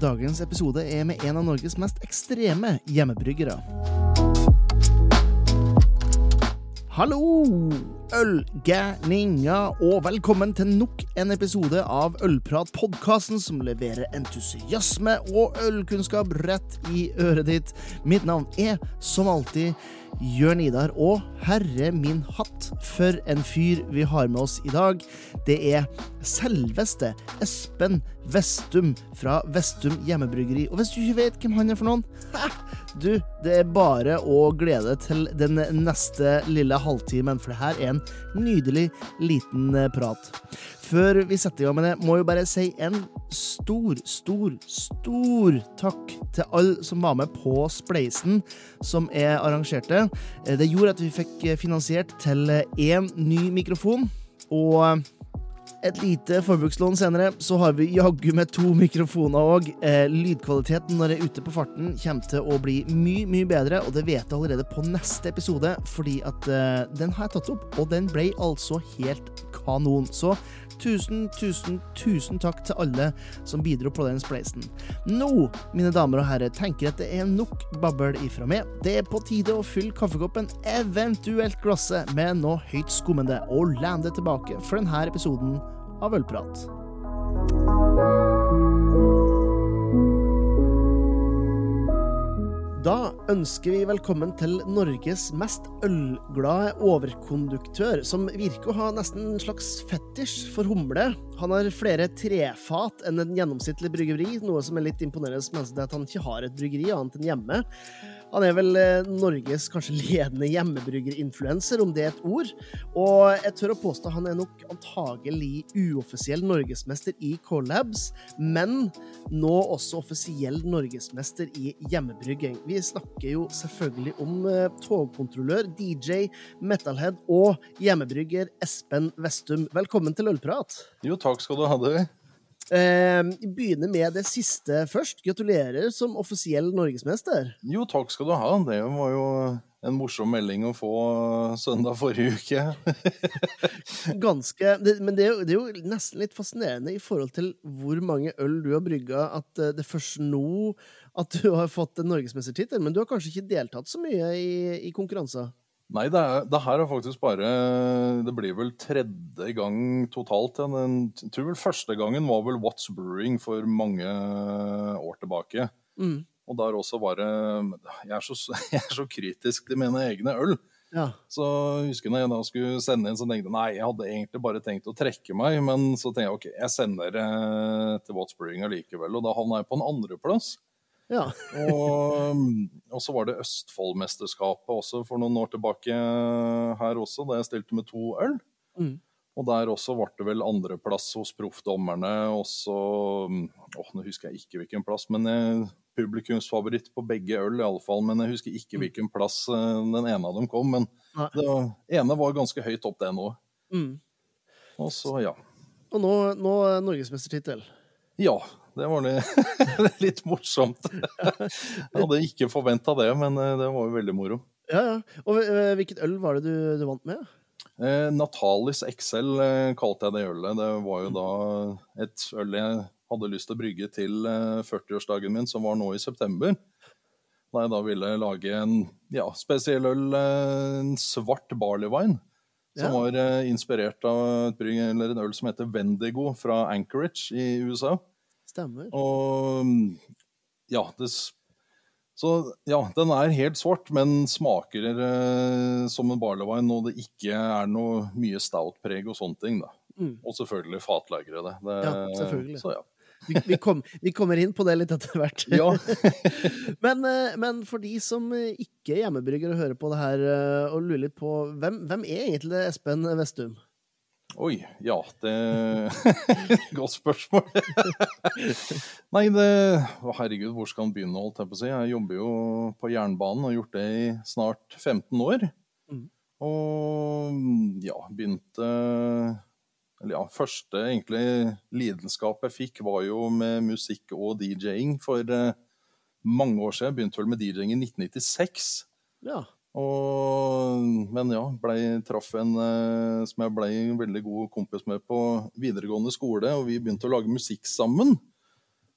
Dagens episode er med en av Norges mest ekstreme hjemmebryggere. Hallo, ølgærninger, og velkommen til nok en episode av Ølprat, podkasten som leverer entusiasme og ølkunnskap rett i øret ditt. Mitt navn er som alltid Jørn Idar, og herre min hatt, for en fyr vi har med oss i dag. Det er selveste Espen Vestum fra Vestum hjemmebryggeri. Og hvis du ikke vet hvem han er for noen, du, det er bare å glede deg til den neste lille halvtimen, for det her er en nydelig liten eh, prat. Før vi setter i gang med det, må jo bare si en stor, stor, stor takk til alle som var med på Spleisen som jeg arrangerte. Eh, Det gjorde at vi fikk finansiert til én ny mikrofon. Og et lite forbrukslån senere, så har vi jaggu med to mikrofoner òg. Eh, lydkvaliteten når jeg er ute på farten, kommer til å bli mye, mye bedre, og det vet jeg allerede på neste episode, fordi at eh, den har jeg tatt opp, og den ble altså helt kanon. Så tusen, tusen, tusen takk til alle som bidro på den spleisen. Nå, mine damer og herrer, tenker jeg at det er nok babbel ifra meg. Det er på tide å fylle kaffekoppen, eventuelt glasset, med noe høyt skummende, og lande tilbake for denne episoden av Ølprat. Da ønsker vi velkommen til Norges mest ølglade overkonduktør, som virker å ha nesten en slags fetisj for humle. Han har flere trefat enn en gjennomsnittlig bryggeri, noe som er litt imponerende mens det at han ikke har et bryggeri annet enn hjemme. Han er vel eh, Norges kanskje ledende hjemmebryggerinfluenser, om det er et ord. Og jeg tør å påstå han er nok antagelig uoffisiell norgesmester i collabs, men nå også offisiell norgesmester i hjemmebrygging. Vi snakker jo selvfølgelig om eh, togkontrollør, DJ, metalhead og hjemmebrygger Espen Vestum. Velkommen til Ølprat. Jo, takk skal du ha. det. Eh, begynner med det siste først. Gratulerer som offisiell norgesmester. Jo, takk skal du ha. Det var jo en morsom melding å få søndag forrige uke. Ganske det, Men det er, jo, det er jo nesten litt fascinerende i forhold til hvor mange øl du har brygga, at eh, det er først nå at du har fått en norgesmestertittel. Men du har kanskje ikke deltatt så mye i, i konkurranser? Nei, det, er, det her er faktisk bare Det blir vel tredje gang totalt. Ja. Den, jeg tror vel første gangen var vel What's Brewing for mange år tilbake. Mm. Og der også var det jeg er, så, jeg er så kritisk til mine egne øl. Ja. Så jeg husker jeg da skulle sende inn, så tenkte jeg nei, jeg hadde egentlig bare tenkt å trekke meg. Men så tenkte jeg ok, jeg sender eh, til What's Brewing allikevel. Og da havna jeg på en andreplass. Ja. Og, og så var det Østfoldmesterskapet også for noen år tilbake her også, da jeg stilte med to øl. Mm. Og der også ble det vel andreplass hos proffdommerne. Og så åh, Nå husker jeg ikke hvilken plass, men jeg, publikumsfavoritt på begge øl, iallfall. Men jeg husker ikke hvilken plass eh, den ene av dem kom. Men Nei. det ene var ganske høyt opp, det nå. Mm. Og så, ja. Og nå, nå er norgesmestertittel. Ja, det var litt morsomt. Jeg hadde ikke forventa det, men eh, det var jo veldig moro. Ja, ja. Og eh, hvilket øl var det du, du vant med? Eh, Natalis XL eh, kalte jeg det ølet. Det var jo da et øl jeg hadde lyst til å brygge til eh, 40-årsdagen min, som var nå i september. Da jeg da ville lage en ja, spesiell øl, en svart barleyvine. Som var uh, inspirert av et brygg, eller en øl som heter Vendigo fra Anchorage i USA. Stemmer. Og ja, det, så ja, den er helt svart, men smaker uh, som en barleyvine, og det ikke er noe mye stout-preg og sånne ting. da. Mm. Og selvfølgelig fatlagre det. det Ja, selvfølgelig. Så ja. Vi, vi, kom, vi kommer inn på det litt etter hvert. ja. Men, eh, men for de som ikke er hjemmebrygger og hører på det her eh, og lurer litt på hvem, hvem er egentlig Espen Vestum? Oi, ja, det Godt spørsmål. Nei, det herregud, hvor skal han begynne, holdt jeg på å si. Jeg jobber jo på jernbanen og har gjort det i snart 15 år. Mm. Og ja, begynte ja, første egentlig lidenskap jeg fikk, var jo med musikk og DJ-ing for eh, mange år siden. Jeg begynte vel med DJ-ing i 1996. Ja. Og, men ja, ble, traff en eh, som jeg ble en veldig god kompis med på videregående skole, og vi begynte å lage musikk sammen.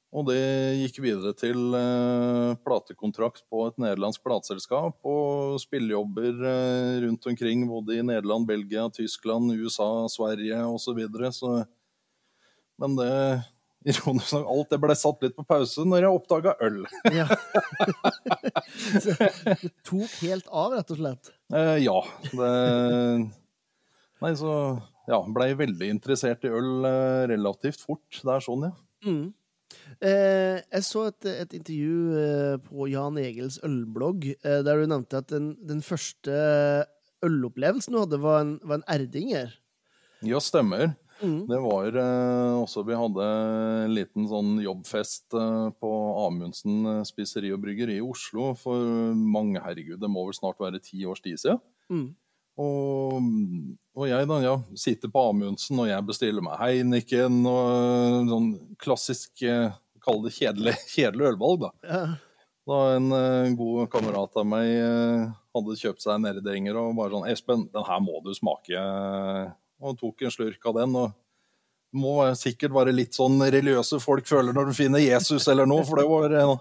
Og det gikk videre til eh, platekontrakt på et nederlandsk plateselskap og spillejobber eh, rundt omkring både i Nederland, Belgia, Tyskland, USA, Sverige osv. Så videre. så Men det ironisk nok, alt det ble satt litt på pause når jeg oppdaga øl. Ja. Så det tok helt av, rett og slett. Eh, ja. Det Nei, så ja, blei veldig interessert i øl eh, relativt fort. Det er sånn, ja. Mm. Eh, jeg så et, et intervju eh, på Jan Egils ølblogg eh, der du nevnte at den, den første ølopplevelsen du hadde, var en, var en erdinger. Ja, stemmer. Mm. Det var eh, også Vi hadde en liten sånn jobbfest eh, på Amundsen spiseri og bryggeri i Oslo for mange, herregud, det må vel snart være ti års tid siden. Mm. Og, og jeg da, ja, sitter på Amundsen, og jeg bestiller meg Heineken og sånn klassisk, kall det kjedelig, kjedelig ølvalg, da. Ja. Da en uh, god kamerat av meg uh, hadde kjøpt seg en Erdinger og bare sånn 'Espen, den her må du smake.' Og tok en slurk av den. og det må sikkert være litt sånn religiøse folk føler når de finner Jesus eller noe, for det var en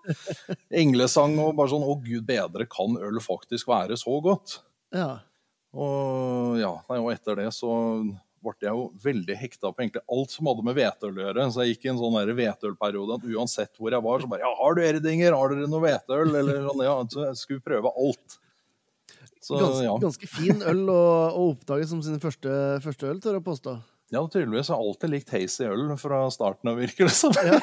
englesang og bare sånn 'Å, gud bedre, kan øl faktisk være så godt?' ja. Og ja, og etter det så ble jeg jo veldig hekta på egentlig alt som hadde med hvetøl å gjøre. Så jeg gikk i en sånn hvetølperiode at uansett hvor jeg var, så bare Ja, har du Erdinger? Har dere noe hvetøl? Eller sånn, ja. Så jeg skulle prøve alt. Så Ganske, ja. ganske fin øl å, å oppdage som sin første, første øl, tør jeg påstå. Ja, tydeligvis har alltid likt hazy øl fra starten av, virker det som. Ja.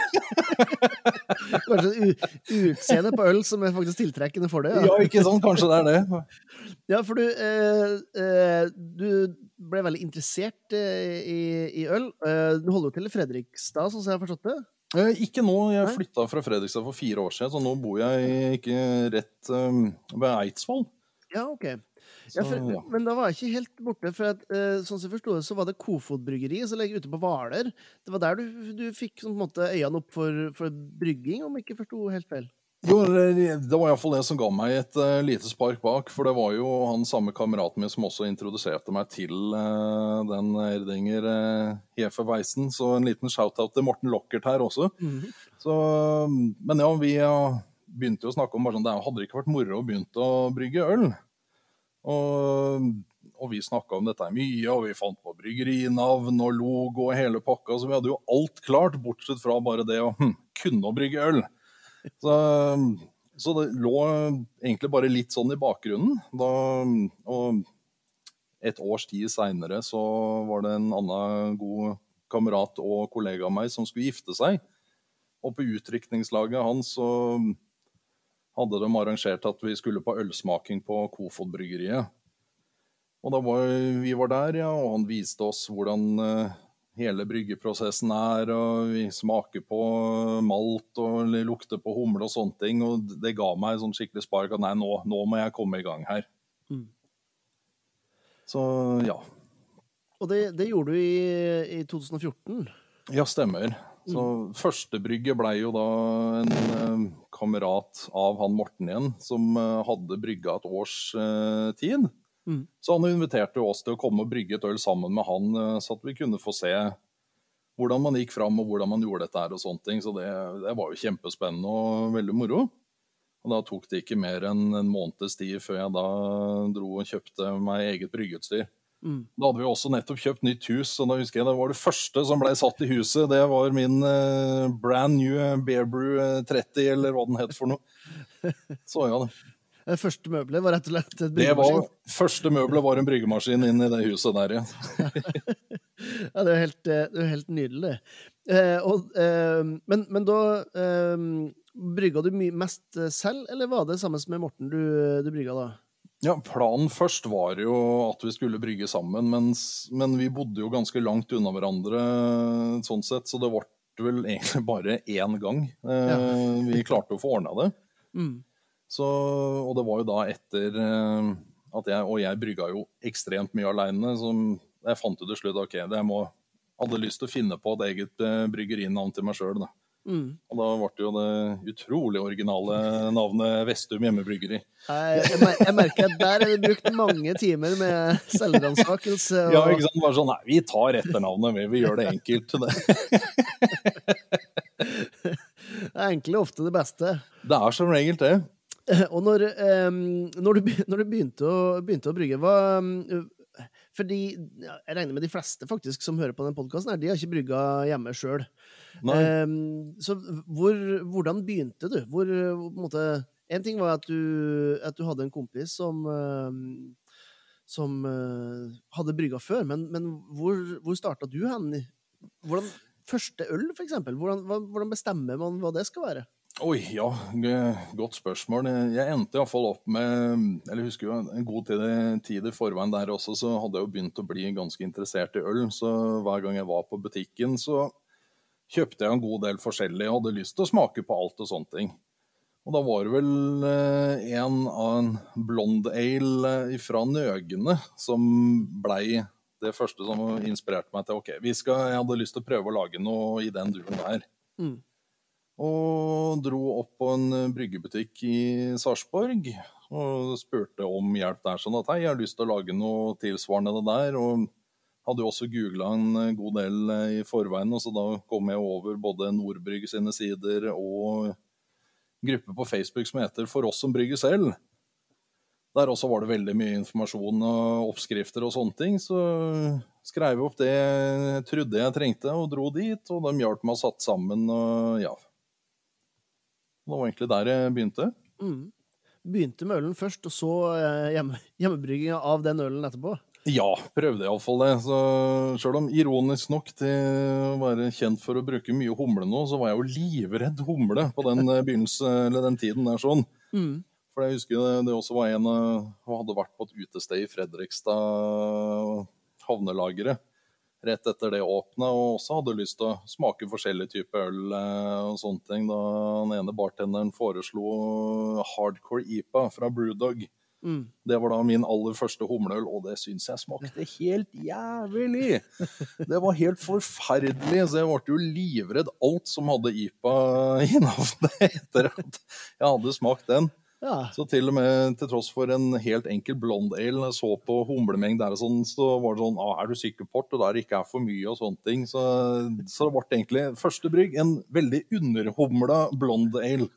Kanskje u- utseendet på øl som er faktisk tiltrekkende for det. Ja, ikke sant? Kanskje det er det. Ja, for du, eh, eh, du ble veldig interessert eh, i, i øl. Eh, du holder jo til i Fredrikstad, sånn som jeg har forstått det? Eh, Ikke nå. Jeg flytta fra Fredrikstad for fire år siden, så nå bor jeg ikke rett um, ved Eidsvoll. Ja, ok. Så, Ja, for, ja. Men da var jeg ikke helt borte, for at, eh, sånn som jeg forsto det, så var det Kofod bryggeri som ligger ute på Hvaler. Det var der du, du fikk sånn, måte, øynene opp for, for brygging, om jeg ikke forsto helt feil. Jo, det var iallfall det som ga meg et uh, lite spark bak. For det var jo han samme kameraten min som også introduserte meg til uh, den Erdinger uh, Hefeweisen. Så en liten shout-out til Morten Lockert her også. Så, men ja, vi begynte jo å snakke om bare sånn, det hadde ikke vært moro å begynne å brygge øl. Og, og vi snakka om dette mye, og vi fant på bryggerinavn og logo og hele pakka. Så vi hadde jo alt klart, bortsett fra bare det å hm, kunne å brygge øl. Så, så det lå egentlig bare litt sånn i bakgrunnen. Da, og et års tid seinere så var det en annen god kamerat og kollega av meg som skulle gifte seg. Og på utrykningslaget hans så hadde de arrangert at vi skulle på ølsmaking på Kofod-bryggeriet. Og da var vi var der, ja, og han viste oss hvordan eh, hele bryggeprosessen er, og vi smaker på malt og lukter på humle og sånne ting, og det ga meg sånn skikkelig spark at nei, nå, nå må jeg komme i gang her. Mm. Så ja. Og det, det gjorde du i, i 2014. Ja, stemmer. Så Førstebrygget blei jo da en eh, kamerat av han Morten igjen, som eh, hadde brygga et års eh, tid. Mm. Så han inviterte oss til å komme og brygge et øl sammen med han, eh, så at vi kunne få se hvordan man gikk fram og hvordan man gjorde dette her og sånne ting. Så det, det var jo kjempespennende og veldig moro. Og da tok det ikke mer enn en måneds tid før jeg da dro og kjøpte meg eget bryggeutstyr. Mm. Da hadde vi også nettopp kjøpt nytt hus, og da husker jeg det var det første som ble satt i huset. Det var min eh, brand new Bear Brew eh, 30, eller hva den het for noe. Så ja, Det første møbelet var rett og slett et bryggemaskin? det var. Første møbelet var en bryggemaskin inn i det huset der, ja. Ja, det er helt, eh, det er helt nydelig. Eh, og, eh, men, men da eh, brygga du mest eh, selv, eller var det sammen med Morten du, du brygga da? Ja, Planen først var jo at vi skulle brygge sammen, mens, men vi bodde jo ganske langt unna hverandre sånn sett, så det ble vel egentlig bare én gang eh, Ja. vi klarte å få ordna det. Mm. Så, og det var jo da etter eh, at jeg Og jeg brygga jo ekstremt mye aleine, så jeg fant jo til slutt ok, det jeg må, hadde lyst til å finne på et eget eh, bryggerinavn til meg sjøl. Mm. Og da ble det jo det utrolig originale navnet Vestum Hjemmebryggeri. Jeg, jeg, mer- jeg merker at der er det brukt mange timer med selvransakelse. Ja, ikke sant? Bare sånn, nei, vi tar etternavnet, vi, vi gjør det enkelt. Det. Det er ofte det beste. Det er som regel det. Og når, um, når, du, når, du, begynte å, begynte å brygge, hva um, Fordi jeg regner med de fleste faktisk som hører på den podkasten, de har ikke brygga hjemme sjøl. Um, så hvor, hvordan begynte du? Hvor, på en måte En ting var at du, at du hadde en kompis som som uh, hadde brygga før, men, men hvor, hvor starta du hen? Hvordan, første øl, for eksempel. Hvordan, hvordan bestemmer man hva det skal være? Oi, ja, godt spørsmål. Jeg endte iallfall opp med Eller husker jo en god tid, tid, i forveien der også, så hadde jeg jo begynt å bli ganske interessert i øl. Så hver gang jeg var på butikken, så kjøpte jeg en god del forskjellig. og hadde lyst til å smake på alt og sånne ting. Og da var det vel eh, en av en blond ale eh, fra Nøgene som blei det første som inspirerte meg til ok, vi skal, jeg hadde lyst til å prøve å lage noe i den duren der. Mm. Og dro opp på en eh, bryggebutikk i Sarpsborg og spurte om hjelp der. Sånn at hei, jeg har lyst til å lage noe tilsvarende det der. Og hadde jo også googla en eh, god del eh, i forveien, og så da kom jeg over både Nordbrygge sine sider og gruppe på Facebook som heter For oss som brygger selv. Der også var det veldig mye informasjon og oppskrifter og sånne ting. Så skrev jeg opp det jeg trodde jeg trengte, og dro dit. Og de hjalp meg å satt sammen. og ja, det var egentlig der jeg begynte. Mm. Begynte med ølen først, og så eh, hjemme, hjemmebrygginga av den ølen etterpå? Ja, prøvde iallfall det. Så selv om ironisk nok til å være kjent for å bruke mye humle nå, så var jeg jo livredd humle på den, eh, den tiden der sånn. Mm. For jeg husker det, det også var en som hadde vært på et utested i Fredrikstad havnelageret rett etter det åpna, og også hadde lyst til å smake forskjellige typer øl eh, og sånne ting. Da den ene bartenderen foreslo hardcore IPA fra Brewdog. Mm. Det var da min aller første humleøl, og det syns jeg smakte helt jævlig! Det var helt forferdelig, så jeg ble jo livredd alt som hadde IPA i navnet etter at jeg hadde smakt den. Ja. Så til og med til tross for en helt enkel blond ale, så på humlemengd der og sånn, så var det sånn ah, Er du sikker på at det der ikke er for mye og sånne ting? Så, så det ble egentlig første brygg en veldig underhumla blond ale.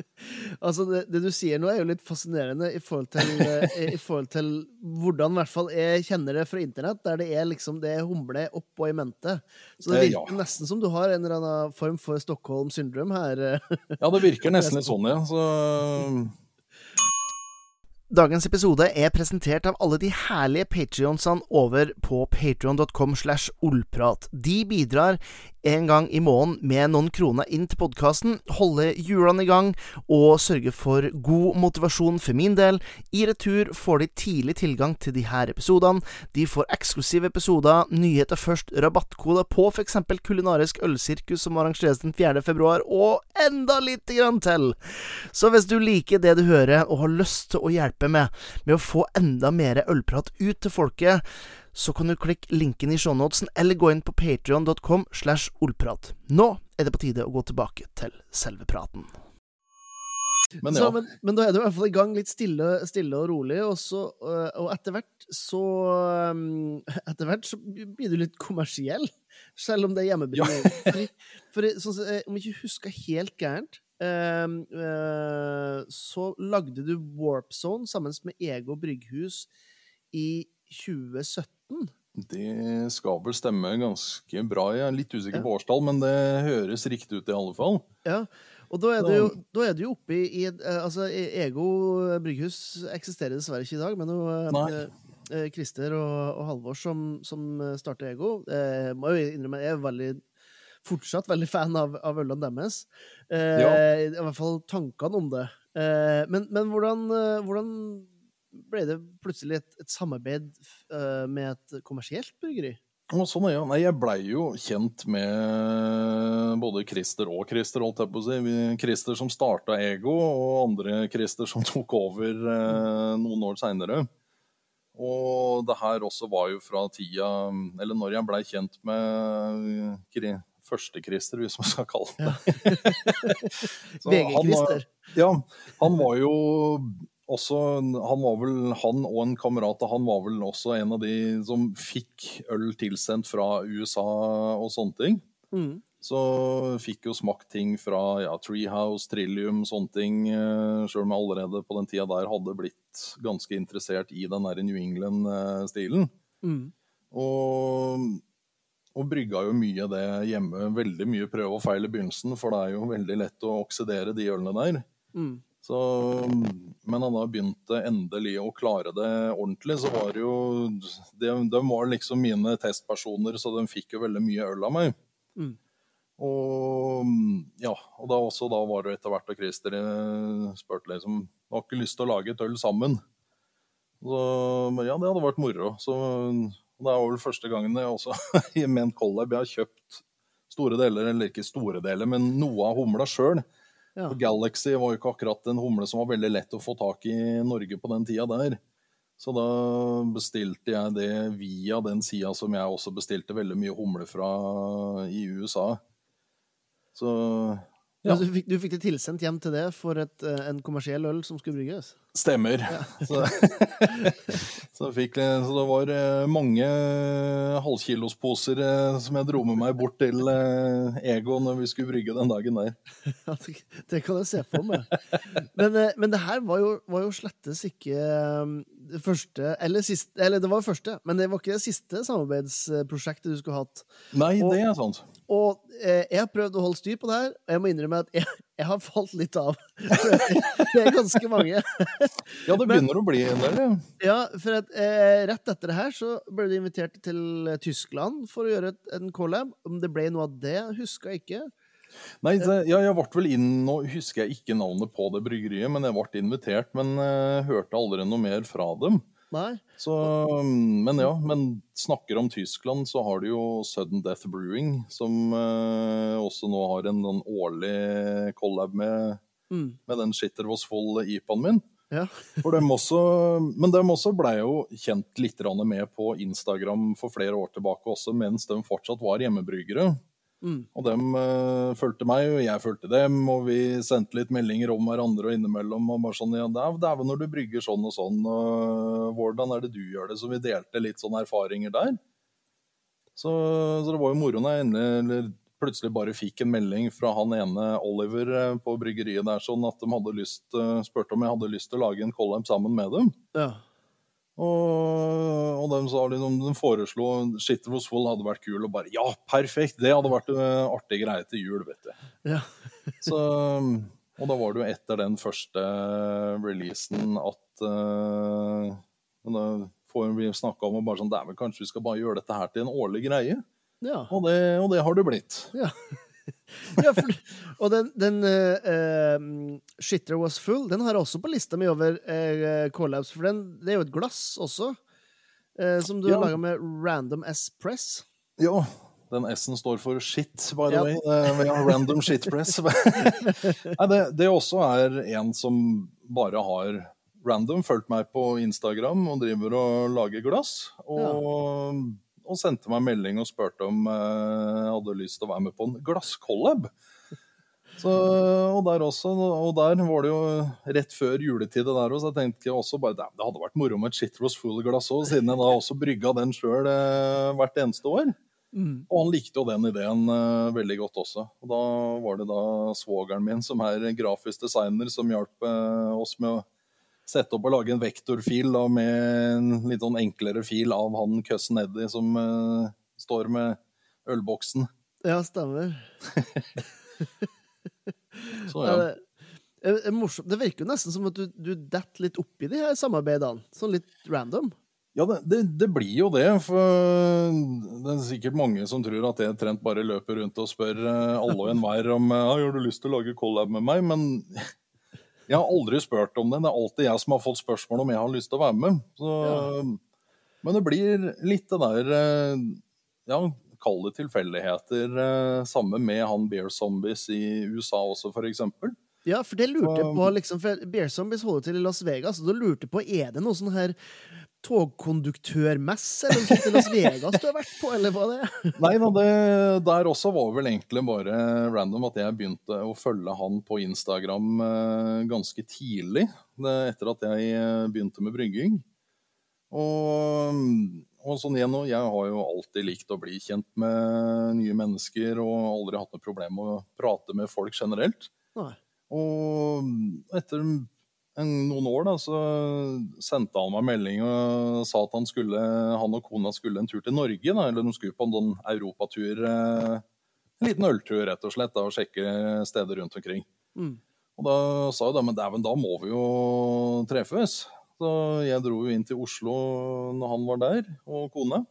altså, det, det, du sier nå, er jo litt fascinerende i forhold til, eh, i forhold til hvordan i hvert fall jeg kjenner det fra internett, der det er liksom det humle oppå i mente. Så det eh, virker ja. nesten som du har en eller annen form for Stockholm syndrom her. ja, det virker nesten litt sånn, ja. Så Dagens episode er presentert av alle de herlige patrionsene over på patrion.com slash ollprat. De bidrar en gang i måneden med noen kroner inn til podkasten, holde hjulene i gang og sørge for god motivasjon for min del. I retur får de tidlig tilgang til de her episodene. De får eksklusive episoder, nyheter først, rabattkoder på f.eks. kulinarisk ølsirkus som arrangeres den 4. februar, og enda lite grann til. Så hvis du liker det du hører og har lyst til å hjelpe med med å få enda mer ølprat ut til folket, så kan du klikke linken i shownotesen eller gå inn på patrion.com slash ollprat. Nå er det på tide å gå tilbake til selve praten. Men, ja. så, men, men, da er du i hvert fall i gang litt stille, stille og rolig, og, så, og etter hvert så Etter hvert så blir du litt kommersiell, selv om det er hjemmebringing. Ja. for, for sånn, om jeg ikke husker helt gærent, så lagde du Warp Zone sammen med Ego Brygghus i 2017. Det skal vel stemme ganske bra. Jeg er litt usikker på årstall, men det høres riktig ut i alle fall. Ja, og da er du jo, er du jo oppe i, i eh, Altså, e- Ego brygghus eksisterer dessverre ikke i dag, men jo Krister eh, og, og Halvor som, som starter Ego. Eh, må jo innrømme, jeg er veldig fortsatt veldig fan av, av ølene deres. Eh, ja. I hvert fall tankene om det. Eh, men, men hvordan, hvordan ble det plutselig et, et samarbeid eh, med et kommersielt bryggeri. Og sånn, ja. Nei, jeg blei jo kjent med både Christer og Christer, holdt jeg på å si. Christer som starta Ego, og andre Christer som tok over eh, noen år seinere. Og det her også var jo fra tida Eller når jeg blei kjent med første Christer, hvis man skal kalle det. VG-Krister. Ja, han var jo også, han var vel, han og en kamerat han var vel også en av de som fikk øl tilsendt fra USA og sånne ting. Mm. Så fikk jo smakt ting fra ja, Treehouse, Trillium, sånne ting. eh, Sjøl om jeg allerede på den tida der hadde blitt ganske interessert i den der New England-stilen. Mm. Og, og brygga jo mye det hjemme. Veldig mye prøve og feil i begynnelsen, for det er jo veldig lett å oksidere de ølene der. Mm. Så, men han da begynte endelig å klare det ordentlig, så var det jo De, de var liksom mine testpersoner, så de fikk jo veldig mye øl av meg. Mm. Og ja, og da også da var det etter hvert og Christer eh, spurte liksom Har ikke lyst til å lage et øl sammen. Så men ja, det hadde vært moro. Så det er vel første gangen jeg også i Ment collab jeg har kjøpt store deler, eller ikke store deler, men noe av humla sjøl. Ja. Galaxy var jo ikke akkurat en humle som var veldig lett å få tak i i Norge på den tida der. Så da bestilte jeg det via den sida som jeg også bestilte veldig mye humle fra i USA. Så Ja. ja, du, fikk, du fikk det tilsendt hjem til det for et, eh, en kommersiell øl som skulle brygges? stemmer. Så, så, fikk, så det var eh, mange halvkilosposer eh, som jeg dro med meg bort til Ego når vi skulle brygge den dagen der. Det, kan jeg se for meg. Men, men det her var jo, var jo slettes ikke det første eller, siste, eller det var det første, men det var ikke det siste samarbeidsprosjektet du skulle hatt. Nei, Og- det er sant. Og eh, jeg har prøvd å holde styr på det her, og jeg må innrømme at jeg, jeg har falt litt av. det er ganske mange. Ja, det begynner å bli en del, ja. Ja, for at, eh, rett etter det her så ble du invitert til Tyskland for å gjøre et, en collab. Om det ble noe av det, husker jeg ikke. Nei, det, ja, jeg ble vel inn Nå husker jeg ikke navnet på det bryggeriet, men jeg ble invitert. Men uh, hørte aldri noe mer fra dem. Nei? Så, men ja, men snakker om Tyskland, så har de jo Sudden Death Brewing, som uh, også nå har en, en årlig collab med, Mm. med den Shitter Was Full-IPA-en min. Ja. For dem også, men de også blei jo kjent litt med på Instagram for flere år tilbake også, mens de fortsatt var hjemmebryggere. Mm. Og de uh, fulgte meg, og jeg fulgte dem, og vi sendte litt meldinger om hverandre og innimellom. Og bare sånn, ja, det er, vel når du brygger sånn og sånn, og hvordan er det du gjør det? Så vi delte litt sånne erfaringer der. Så, så det var jo moro når jeg endelig, plutselig bare fikk en melding fra han ene Oliver eh, på bryggeriet der, sånn at de hadde lyst, eh, spurte om jeg hadde lyst til å lage en collab sammen med dem. Ja. Og, og de, sa liksom, de foreslo Skitter hos Vold hadde vært kul, og bare ja, perfekt! Det hadde vært en artig greie til jul, vet du. Ja. Så, og da var det jo etter den første releasen at uh, Da får vi snakka om og bare sånn Dæven, kanskje vi skal bare gjøre dette her til en årlig greie? ja. Og det, og det har det blitt. ja. ja for, og den, den eh, Shitter Was Full, den har jeg også på lista mi over uh, collabs, for den, det er jo et glass også, uh, som du Ja. har laga med Random S-Press. Ja, den S-en står for shit, by the Ja. way. Uh, ja, random shit press. Nei, det, det også er en som bare har random fulgt meg på Instagram og driver og lager glass. Og, og sendte meg melding og spurte om eh, jeg hadde lyst til å være med på en glasskollab. Så, og der også, og der var det jo rett før juletid der også, så jeg tenkte også bare "Dæven, det hadde vært moro med et Shitros full-glass òg, siden jeg da også brygga den sjøl eh, hvert eneste år. Mm. Og han likte jo den ideen eh, veldig godt også. Og da var det da svogeren min, som er grafisk designer, som hjalp eh, oss med å sette opp og lage en vektorfil da, med en litt sånn enklere fil av han køssen Eddie som uh, står med ølboksen. Ja, stemmer. Så Ja. Det, er, er morsomt. det virker jo nesten som at du, du detter litt oppi de her samarbeidene. Sånn litt random. Ja, det, det, det blir jo det. For det er sikkert mange som tror at jeg trent bare løper rundt og spør eh, alle og enhver om eh, «Ja, har du lyst til å lage collab med meg. Men jeg har aldri spurt om det. Det er alltid jeg som har fått spørsmål om jeg har lyst til å være med. Så, Men det blir litt det der eh, Ja, kall det tilfeldigheter. eh, Samme med han Bear Zombies i USA også, for eksempel. Ja, for det lurte jeg på, liksom, for Bear Zombies holder til i Las Vegas, og da lurte jeg på, er det noe sånn her togkonduktørmesse eller noe sånt i Las Vegas du har vært på, eller hva det er? Nei da, det der også var vel egentlig bare random at jeg begynte å følge han på Instagram eh, ganske tidlig, det, etter at jeg eh, begynte med brygging. Og, og sånn igjen og jeg har jo alltid likt å bli kjent med nye mennesker og aldri hatt noe problem med å prate med folk generelt. Nei. Og etter noen år da, så sendte han meg melding og sa at han, skulle, han og kona skulle en tur til Norge. Da, eller de skulle på en sånn europatur. Eh, en liten øltur, rett og slett, da, og sjekke steder rundt omkring. Mm. Og da sa jeg da, men dæven, da må vi jo treffes. Så jeg dro jo inn til Oslo når han var der, og kone.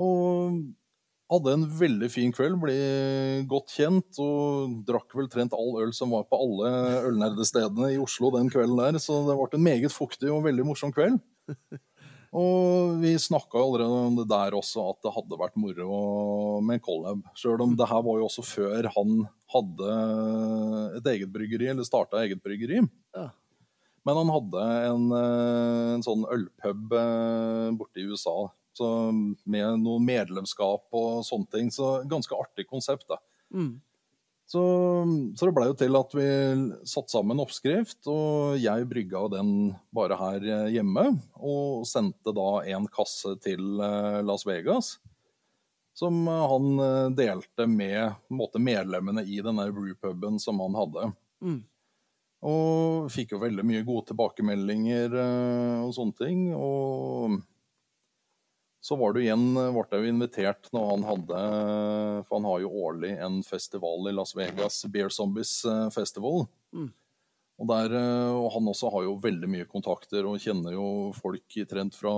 Og hadde en veldig fin kveld, ble godt kjent og drakk vel trent all øl som var på alle ølnerdestedene i Oslo den kvelden der. Så det ble en meget fuktig og veldig morsom kveld. Og vi snakka allerede om det der også, at det hadde vært moro med en collab. Sjøl om det her var jo også før han hadde et eget bryggeri, eller starta eget bryggeri. Ja. Men han hadde en, eh, en sånn ølpub eh, borte i USA med noe medlemskap og sånne ting. Så ganske artig konsept, da. Mm. Så, så det blei jo til at vi satte sammen oppskrift, og jeg brygga den bare her hjemme. Og sendte da en kasse til eh, Las Vegas, som han delte med måte, medlemmene i denne brewpuben som han hadde. Mm. Og fikk jo veldig mye gode tilbakemeldinger og sånne ting. Og så var det igjen, ble jeg invitert når han hadde For han har jo årlig en festival i Las Vegas, Beer Zombies eh, Festival. Mm. Og, der, og han også har jo veldig mye kontakter og kjenner jo folk i trent fra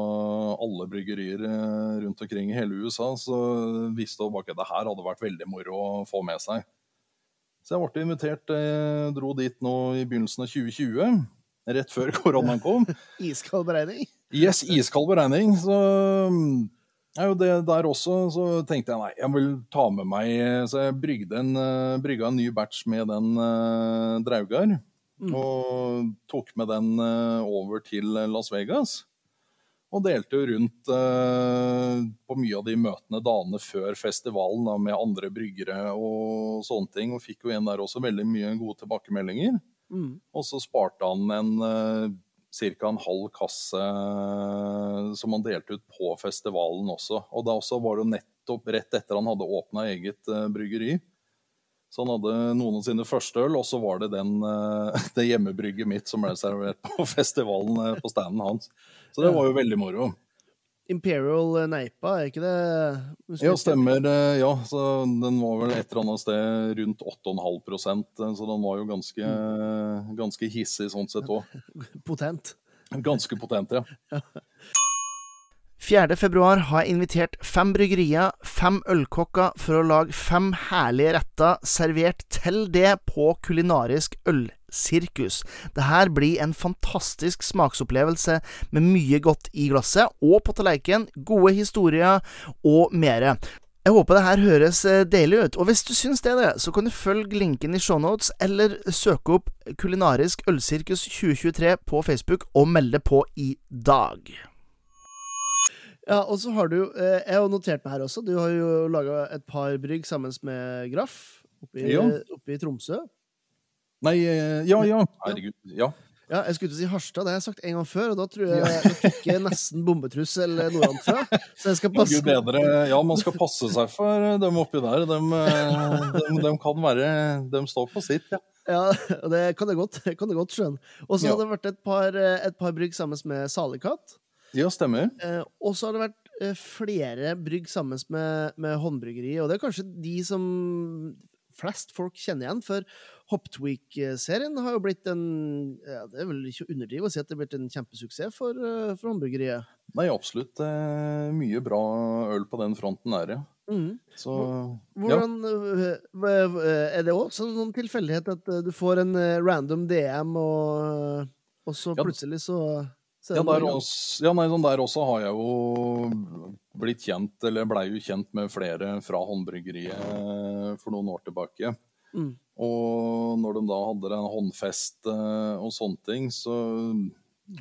alle bryggerier rundt omkring i hele USA. Så visste han at det her hadde vært veldig moro å få med seg. Så jeg ble invitert, dro dit nå i begynnelsen av 2020. Rett før koronaen kom. Iskald beregning? Yes, iskald beregning. Så ja, jo det der også, så tenkte jeg nei, jeg vil ta med meg Så jeg brygde en, brygga en ny batch med den uh, Draugar. Mm. Og tok med den uh, over til Las Vegas. Og delte jo rundt uh, på mye av de møtene dagene før festivalen da, med andre bryggere og sånne ting. Og fikk jo igjen der også veldig mye gode tilbakemeldinger. Mm. Og så sparte han en eh, ca. en halv kasse eh, som han delte ut på festivalen også. Og da også var det nettopp rett etter han hadde åpna eget eh, bryggeri. Så han hadde noen av sine første øl, og så var det den, det hjemmebrygget mitt som ble servert på festivalen på standen hans. Så det var jo veldig moro. Imperial Neipa, er ikke det Ja, stemmer. eh, Ja, så den var vel et eller annet sted rundt 8,5 så den var jo ganske, ganske hissig sånn sett òg. Potent. Ganske potent, ja. 4. februar har jeg invitert fem bryggerier, fem ølkokker, for å lage fem herlige retter servert til det på kulinarisk ølsirkus. Dette blir en fantastisk smaksopplevelse med mye godt i glasset og på tallerkenen, gode historier og mere. Jeg håper det her høres deilig ut, og hvis du syns det, er det, så kan du følge linken i shownotes, eller søke opp Kulinarisk ølsirkus 2023 på Facebook og melde på i dag. Ja, og så har du eh, Jeg har notert meg her også. Du har jo laga et par brygg sammen med Graff oppe i, oppe i Tromsø. Nei, eh, ja, ja. Herregud. Ja. Ja, jeg skulle til å si Harstad, det har jeg sagt en gang før, og da tror jeg jeg fikk nesten bombetrussel nordafra. Så jeg skal passe Gud bedre. Ja, man skal passe seg for dem oppi der. De, kan være De står på sitt, ja. Ja, det kan jeg godt, kan jeg godt skjønne. Og så Ja. har det vært et par, eh, et par brygg sammen med Salikat. Ja, stemmer. Eh, og så har det vært eh, flere brygg sammen med, med håndbryggeri, og det er kanskje de som flest folk kjenner igjen, for Hoptweek-serien har jo blitt en ja, Det er vel ikke å underdrive å si at det har blitt en kjempesuksess for, eh, for håndbryggeriet. Nei, absolutt. eh, Mye bra øl på den fronten der, ja. Mm. Så. Hvordan øh, Er det også noen tilfeldighet at øh, du får en random DM, og, og så plutselig så, er Ja, der også, ja, nei, sånn der også har jeg jo blitt kjent, eller blei jo kjent med flere fra håndbryggeriet for noen år tilbake. Mm. Og når de da hadde den håndfest eh, og sånne ting, så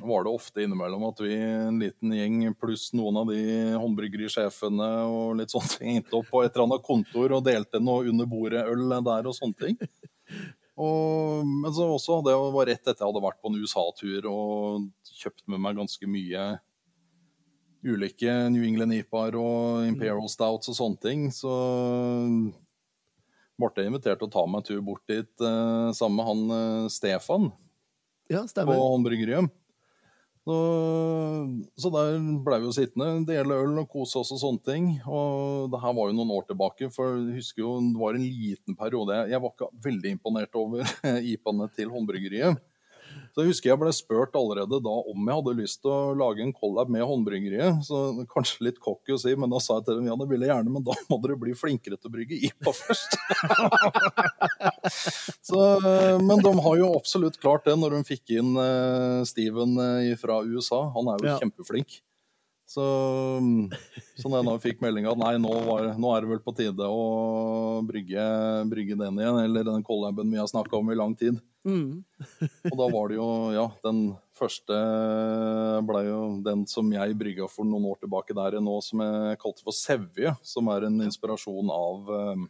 var det ofte innimellom at vi, en liten gjeng pluss noen av de håndbryggerisjefene og litt sånne ting, endte opp på et eller annet kontor og delte noe under bordet-øl der og sånne ting. Og, men så også, det var rett etter jeg hadde vært på en USA-tur og kjøpt med meg ganske mye ulike New England IPA-er og Imperial Stouts og sånne ting. Så ble inviterte å ta meg en tur bort dit eh, sammen med han eh, Stefan Ja, på håndbryggeriet. Så, så der ble vi jo sittende, dele øl og kose oss og sånne ting. Og det her var jo noen år tilbake, for jeg husker jo det var en liten periode jeg var ikke veldig imponert over IPA-ene til håndbryggeriet. Så jeg husker jeg ble spurt allerede da om jeg hadde lyst til å lage en collab med håndbryggeriet. Så kanskje litt cocky å si, men da sa jeg til dem ja, det vil jeg gjerne, men da må dere bli flinkere til å brygge IPA først. så, men de har jo absolutt klart det når de fikk inn eh, Steven eh, fra USA. Han er jo Ja. kjempeflink. Så, så da jeg fikk meldinga at nei, nå, var, nå er det vel på tide å brygge, brygge den igjen, eller den collaben vi har snakka om i lang tid. Mm. Og da var det jo, ja, den første ble jo den som jeg brygga for noen år tilbake der nå, som jeg kalte for Sevje, som er en inspirasjon av um,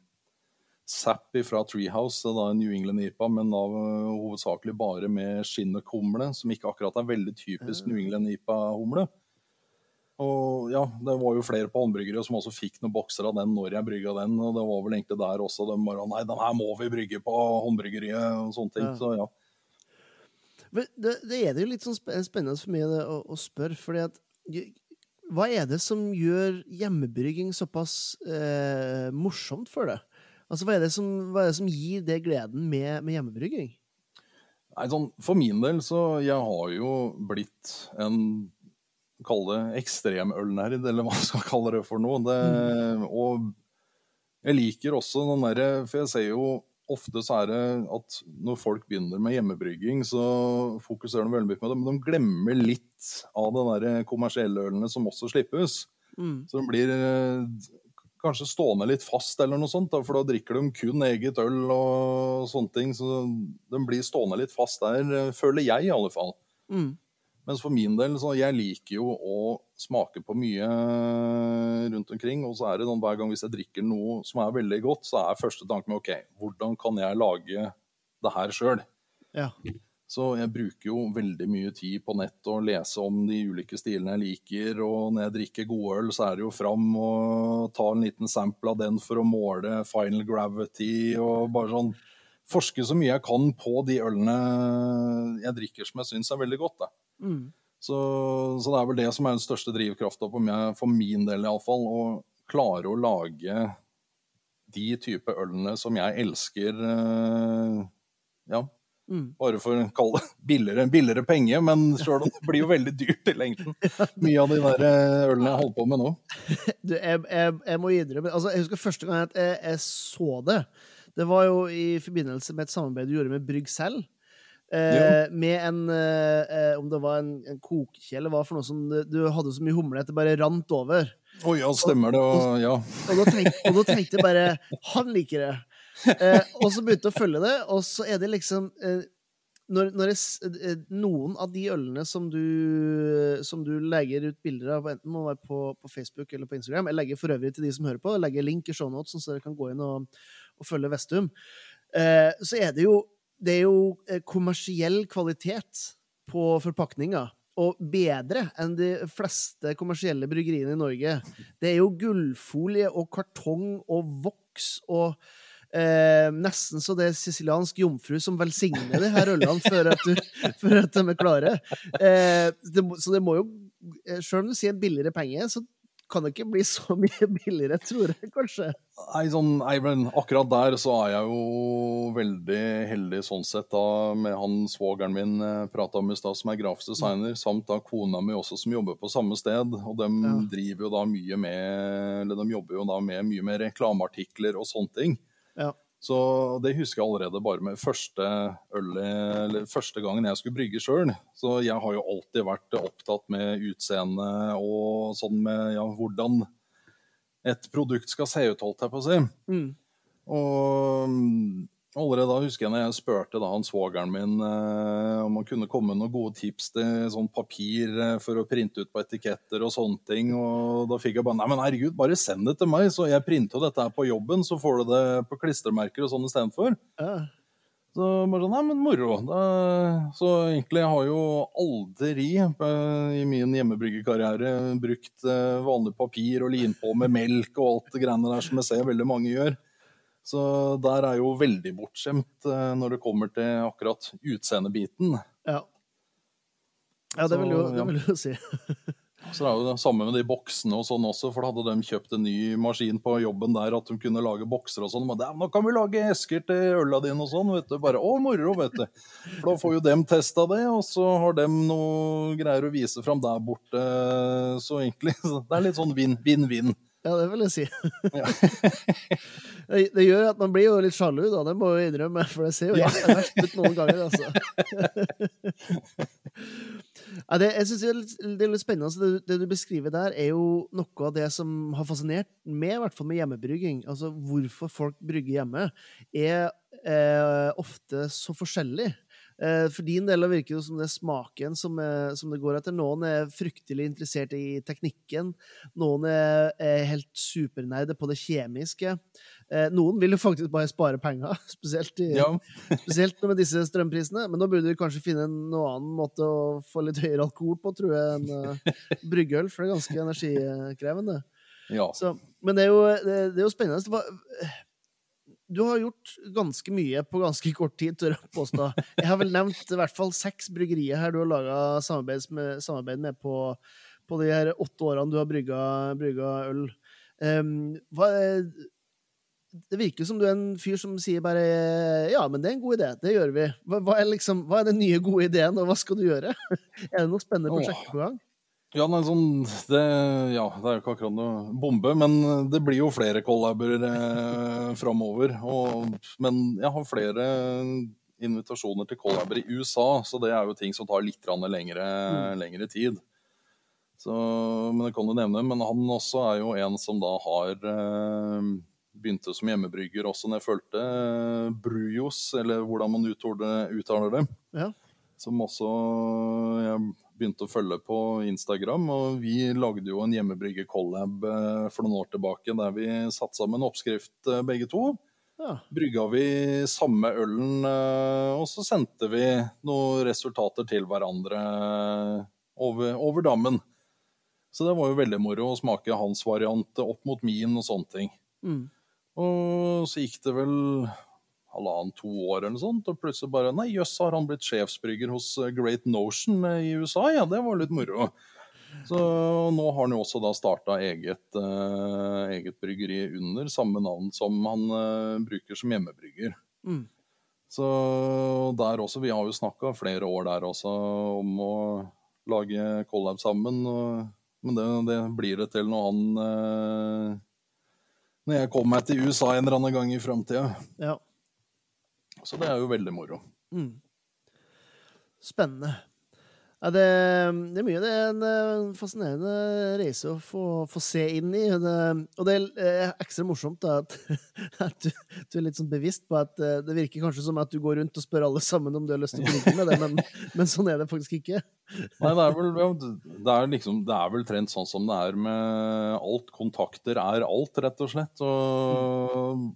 Zapp fra Treehouse, da en New England IPA, men da hovedsakelig bare med skinnøkkumle, som ikke akkurat er veldig typisk New England IPA-humle. Og ja, det var jo flere på håndbryggere som også fikk noen bokser av den når jeg brygga den, og det var vel egentlig der også de bare Nei, den her må vi brygge på håndbryggeriet, og sånne ting. Ja. Så ja. Men det, det er det jo litt sånn spennende for meg det, å, å spørre, fordi at Hva er det som gjør hjemmebrygging såpass eh, morsomt for deg? Altså, hva er, det som, hva er det som gir det gleden med, med hjemmebrygging? Nei, sånn, for min del så jeg har jo blitt en Kall det ekstremølnerd, eller hva man skal kalle det for noe. Det, Og jeg liker også den derre For jeg ser jo ofte så er det at når folk begynner med hjemmebrygging, så fokuserer de veldig mye på det, men de glemmer litt av de der kommersielle ølene som også slippes. Mm. Så de blir eh, kanskje stående litt fast, eller noe sånt, for da drikker de kun eget øl og sånne ting. Så de blir stående litt fast der, føler jeg i alle fall. Mm. Mens for min del, så jeg liker jo å smake på mye rundt omkring. Og så er det sånn hver gang hvis jeg drikker noe som er veldig godt, så er første tanken OK, hvordan kan jeg lage det her sjøl? Ja. Så jeg bruker jo veldig mye tid på nett og lese om de ulike stilene jeg liker. Og når jeg drikker godøl, så er det jo fram og ta en liten sample av den for å måle final gravity og bare sånn Forske så mye jeg kan på de ølene jeg drikker som jeg syns er veldig godt. Mm. Så, så det er vel det som er den største drivkrafta for min del iallfall. Å klare å lage de type ølene som jeg elsker. eh, Ja, Mm. bare for å kalle det billigere, billigere penger, men sjøl om det blir jo veldig dyrt i lengden. Mye av de der eh, ølene jeg holder på med nå. Du, jeg, jeg, jeg må innrømme altså, Jeg husker første gang jeg, jeg så det. Det var jo i forbindelse med et samarbeid du gjorde med Brygg selv. Eh, Med en eh, eh, Om det var en, en kokekje eller hva for noe som du, hadde så mye humle at det bare rant over. Å ja, stemmer det. Og, ja. Og da tenkte, og da tenkte jeg bare Han liker det. Eh, og så begynte jeg å følge det, og så er det liksom eh, når, når jeg, eh, Noen av de ølene som du, som du legger ut bilder av, enten må være på, på Facebook eller på Instagram Jeg legger for øvrig til de som hører på, jeg legger link i shownotes, så dere kan gå inn og, og følge Vestum. Eh, så er det jo, det er jo eh, kommersiell kvalitet på forpakninga. Og bedre enn de fleste kommersielle bryggeriene i Norge. Det er jo gullfolie og kartong og voks og eh, nesten så det er siciliansk jomfru som velsigner de her ølene før at, du, før at de er klare. Eh, det, så det må jo Sjøl Selv om du sier billigere penger, så kan det ikke bli så mye billigere, tror jeg kanskje. Nei, sånn, men akkurat der så er jeg jo veldig heldig sånn sett da, med han svogeren min eh, prata om i stad, som er grafisk designer, samt da kona mi også som jobber på samme sted. Og de Ja. driver jo da mye med Eller de jobber jo da med mye med reklameartikler og sånne ting. Ja. Så det husker jeg allerede bare med første ølet, eller første gangen jeg skulle brygge sjøl. Så jeg har jo alltid vært opptatt med utseende og sånn med ja, hvordan et produkt skal se ut, holdt jeg på å si. Mm. Og allerede da husker jeg når jeg spurte da han svogeren min eh, om han kunne komme med noen gode tips til sånn papir eh, for å printe ut på etiketter og sånne ting. Og da fikk jeg bare Nei, men herregud, bare send det til meg, så jeg printer jo dette her på jobben, så får du det på klistremerker og sånn istedenfor. Ja. Så bare sånn, nei, men moro. Da, så egentlig har jeg jo aldri eh, i min hjemmebryggekarriere brukt eh, vanlig papir og lim på med melk og alt det greiene der som jeg ser veldig mange gjør. Så der er jo veldig bortskjemt eh, når det kommer til akkurat utseendebiten. Ja. Ja, det Så, vil jo, det vil jo si. Så det er jo det samme med de boksene og sånn også, for da hadde de kjøpt en ny maskin på jobben der at de kunne lage bokser og sånn. Men nå kan vi lage esker til øla dine og sånn, vet du. Bare å, moro, vet du. For da får jo dem testa det, og så har dem noe greier å vise fram der borte. Så egentlig, det er litt sånn vinn-vinn-vinn. Ja, det vil jeg si. Ja. Det, det gjør at man blir jo litt sjalu, da. Det må jeg innrømme, for det ser jo Ja. jævlig verst ut noen ganger, altså. Ja, det, jeg synes det, er litt, det er litt spennende. Altså, det, det du beskriver der, er jo noe av det som har fascinert meg, i hvert fall med hjemmebrygging. Altså hvorfor folk brygger hjemme, er eh, ofte så forskjellig. Eh, for din del virker det som det er smaken som, er, som det går etter. Noen er fryktelig interessert i teknikken. Noen er, er helt supernerde på det kjemiske. Eh, noen vil jo faktisk bare spare penger, spesielt, i, Ja. spesielt med disse strømprisene. Men da burde vi kanskje finne en annen måte å få litt høyere alkohol på, tror jeg, enn uh, bryggeøl, for det er ganske energikrevende. ja. Så, men det er, jo, det, det er jo spennende. Du har gjort ganske mye på ganske kort tid, tør jeg påstå. Jeg har vel nevnt i hvert fall seks bryggerier her du har laga samarbeid med, samarbeid med på, på de her åtte årene du har brygga, brygga øl. Um, hva, det virker som du er en fyr som sier bare Ja, men det er en god idé. Det gjør vi. Hva, hva, er, liksom, hva er den nye gode ideen, og hva skal du gjøre? Er det noe spennende prosjekt på gang? Ja, nei, sånn, det, ja, det er jo ikke akkurat noe bombe, men det blir jo flere collaber eh, framover. Men jeg har flere invitasjoner til collaber i USA, så det er jo ting som tar litt lengre, mm. lengre tid. Så, men det kan du nevne. Men han også er jo en som da har eh, begynte som hjemmebrygger også når jeg fulgte eh, Brujos, eller hvordan man uttaler det Ja. som også jeg begynte å følge på Instagram. Og vi lagde jo en hjemmebrygge-collab eh, for noen år tilbake der vi satte sammen oppskrift eh, begge to. ja. Brygga vi samme ølen, eh, og så sendte vi noen resultater til hverandre over, over dammen. Så det var jo veldig moro å smake hans variant opp mot min og sånne ting. Mm. Og så gikk det vel halvannen, to år eller noe sånt, og plutselig bare Nei, jøss, har han blitt sjefsbrygger hos eh, Great Notion eh, i USA? Ja, det var litt moro. Så nå har han jo også da starta eget, uh, eget bryggeri under samme navn som han uh, bruker som hjemmebrygger. Mm. Så der også, vi har jo snakka flere år der også om å lage collab sammen. Og, men det, det blir det til når han uh, Når jeg kommer meg til USA en eller annen gang i framtida. ja. Så det er jo veldig moro. Mm. Spennende. Ja, det, det er mye. Det er en eh, fascinerende reise å få, få se inn i. Det, og det er ekstra morsomt da, at, at du, du er litt sånn bevisst på at eh, det virker kanskje som at du går rundt og spør alle sammen om du har lyst til å bli med det, men, men sånn er det faktisk ikke. Nei, det er vel det er liksom, det er vel trent sånn som det er med alt. Kontakter er alt, rett og slett. Og,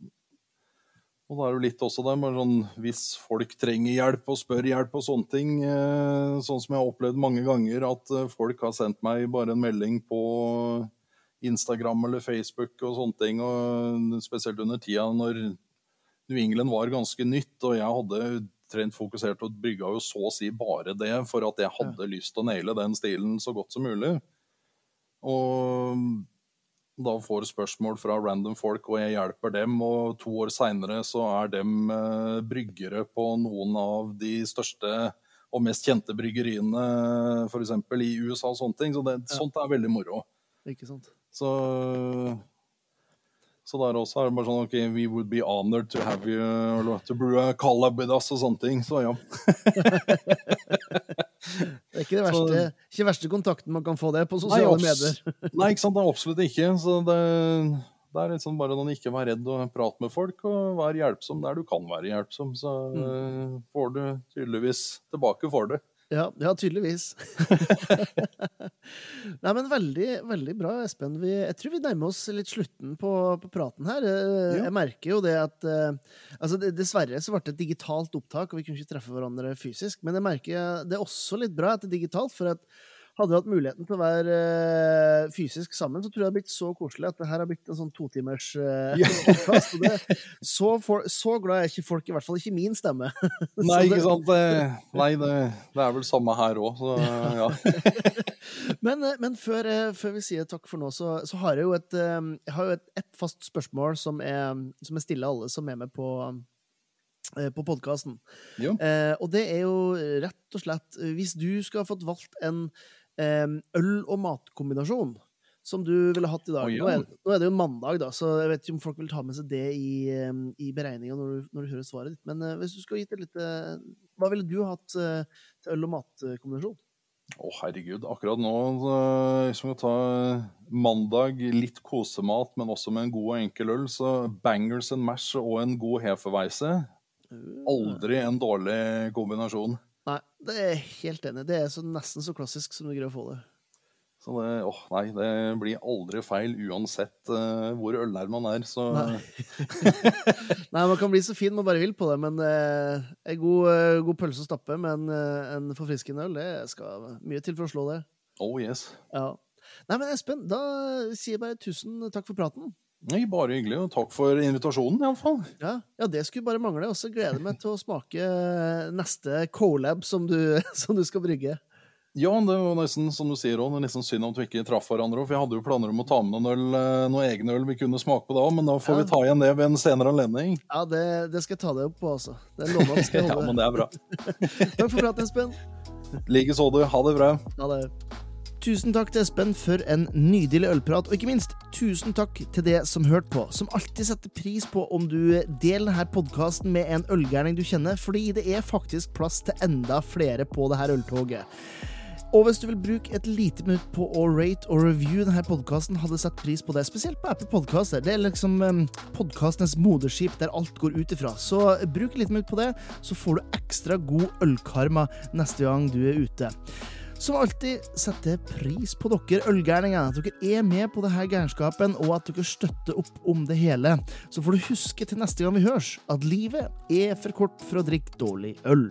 og det er jo litt også det med sånn, hvis folk trenger hjelp og spør hjelp og sånne ting, eh, sånn som jeg har opplevd mange ganger, at eh, folk har sendt meg bare en melding på Instagram eller Facebook og sånne ting, og spesielt under tida når New England var ganske nytt, og jeg hadde trent fokusert og brygga jo så å si bare det for at jeg hadde lyst til å naile den stilen så godt som mulig. Og da får spørsmål fra random folk, og jeg hjelper dem. Og to år seinere så er dem eh, bryggere på noen av de største og mest kjente bryggeriene, f.eks. i USA og sånne ting. Så det, sånt er veldig moro. Ikke sant? Så, så der også er det bare sånn OK, we would be honored to have you to brew a collab with us og sånne ting. Så ja. Det er ikke det Så- verste, ikke verste kontakten man kan få det på sosiale nei, medier. Nei, ikke sant. Det er absolutt ikke. Så det, det er liksom bare noen ikke vær redd å prate med folk, og vær hjelpsom der du kan være hjelpsom. Så mm. får du tydeligvis tilbake for det. Ja, ja tydeligvis. Nei, men veldig, veldig bra, Espen. Vi, jeg tror vi nærmer oss litt slutten på, på praten her. Jeg, jeg merker jo det at uh, altså Dessverre så ble det et digitalt opptak, og vi kunne ikke treffe hverandre fysisk. Men jeg merker det er også litt bra at det er digitalt, for at hadde vi hatt muligheten til å være uh, fysisk sammen, så tror jeg det hadde blitt så koselig at det her har blitt en sånn totimers uh, ja. podkast. Så, så, glad er ikke folk, i hvert fall ikke min stemme. Nei, ikke sant. Det, nei, det, det, er vel samme her òg, så ja. men, eh, men før, før, vi sier takk for nå, så, så har jeg jo et, jeg har jo et, et fast spørsmål som jeg, som jeg stiller alle som er med på på podkasten. Eh, og det er jo rett og slett Hvis du skulle ha fått valgt en øl- og matkombinasjon som du ville hatt i dag. Nå, er, nå, er, det jo mandag, da, så jeg vet ikke om folk vil ta med seg det i, i beregninga når, når, du hører svaret ditt. Men uh, hvis du skulle gitt det litt uh, Hva ville du hatt uh, til øl- og matkombinasjon? Å, oh, herregud. Akkurat nå, hvis vi ta mandag, litt kosemat, men også med en god og enkel øl, så bangers and mash og en god hefeweise. Aldri en dårlig kombinasjon. Nei, det er jeg helt enig. Det er så, nesten så klassisk som du greier å få det. Så det, åh, nei, det blir aldri feil uansett uh, hvor ølnær man er, så nei. nei. man kan bli så fin man bare vil på det, men uh, en god, uh, god pølse å stappe med en, en forfriskende øl, det skal mye til for å slå det. Oh yes. Ja. Nei, men Espen, da sier jeg bare tusen takk for praten. Nei, Bare hyggelig, og takk for invitasjonen, iallfall. Ja, ja, det skulle bare mangle. Og så gleder jeg meg til å smake neste colab som du, som du skal brygge. Ja, det var nesten som du sier også, nesten synd at vi ikke traff hverandre. For jeg hadde jo planer om å ta med noen, øl, eh, noen egen øl vi kunne smake på da, men da får ja. vi ta igjen det ved en senere anledning. Ja, det, det skal jeg ta deg opp på, altså. Det er lover skal ja, men det er bra. Takk for praten, Espen. Likeså, du. Ha det bra. Ha det. Tusen takk til Espen for en nydelig ølprat, og ikke minst tusen takk til det som hørte på, som alltid setter pris på om du deler denne podkasten med en ølgærning du kjenner, fordi det er faktisk plass til enda flere på det her øltoget. Og hvis du vil bruke et lite minutt på å rate og review denne podkasten, hadde sett pris på det, spesielt på Apple Podcaster. Det er liksom um, podkastenes moderskip der alt går ut ifra. Så bruk et lite minutt på det, så får du ekstra god ølkarma neste gang du er ute. Som alltid setter pris på dere ølgærninger, at dere er med på denne gærenskapen, og at dere støtter opp om det hele. Så får du huske til neste gang vi høres, at livet er for kort for å drikke dårlig øl.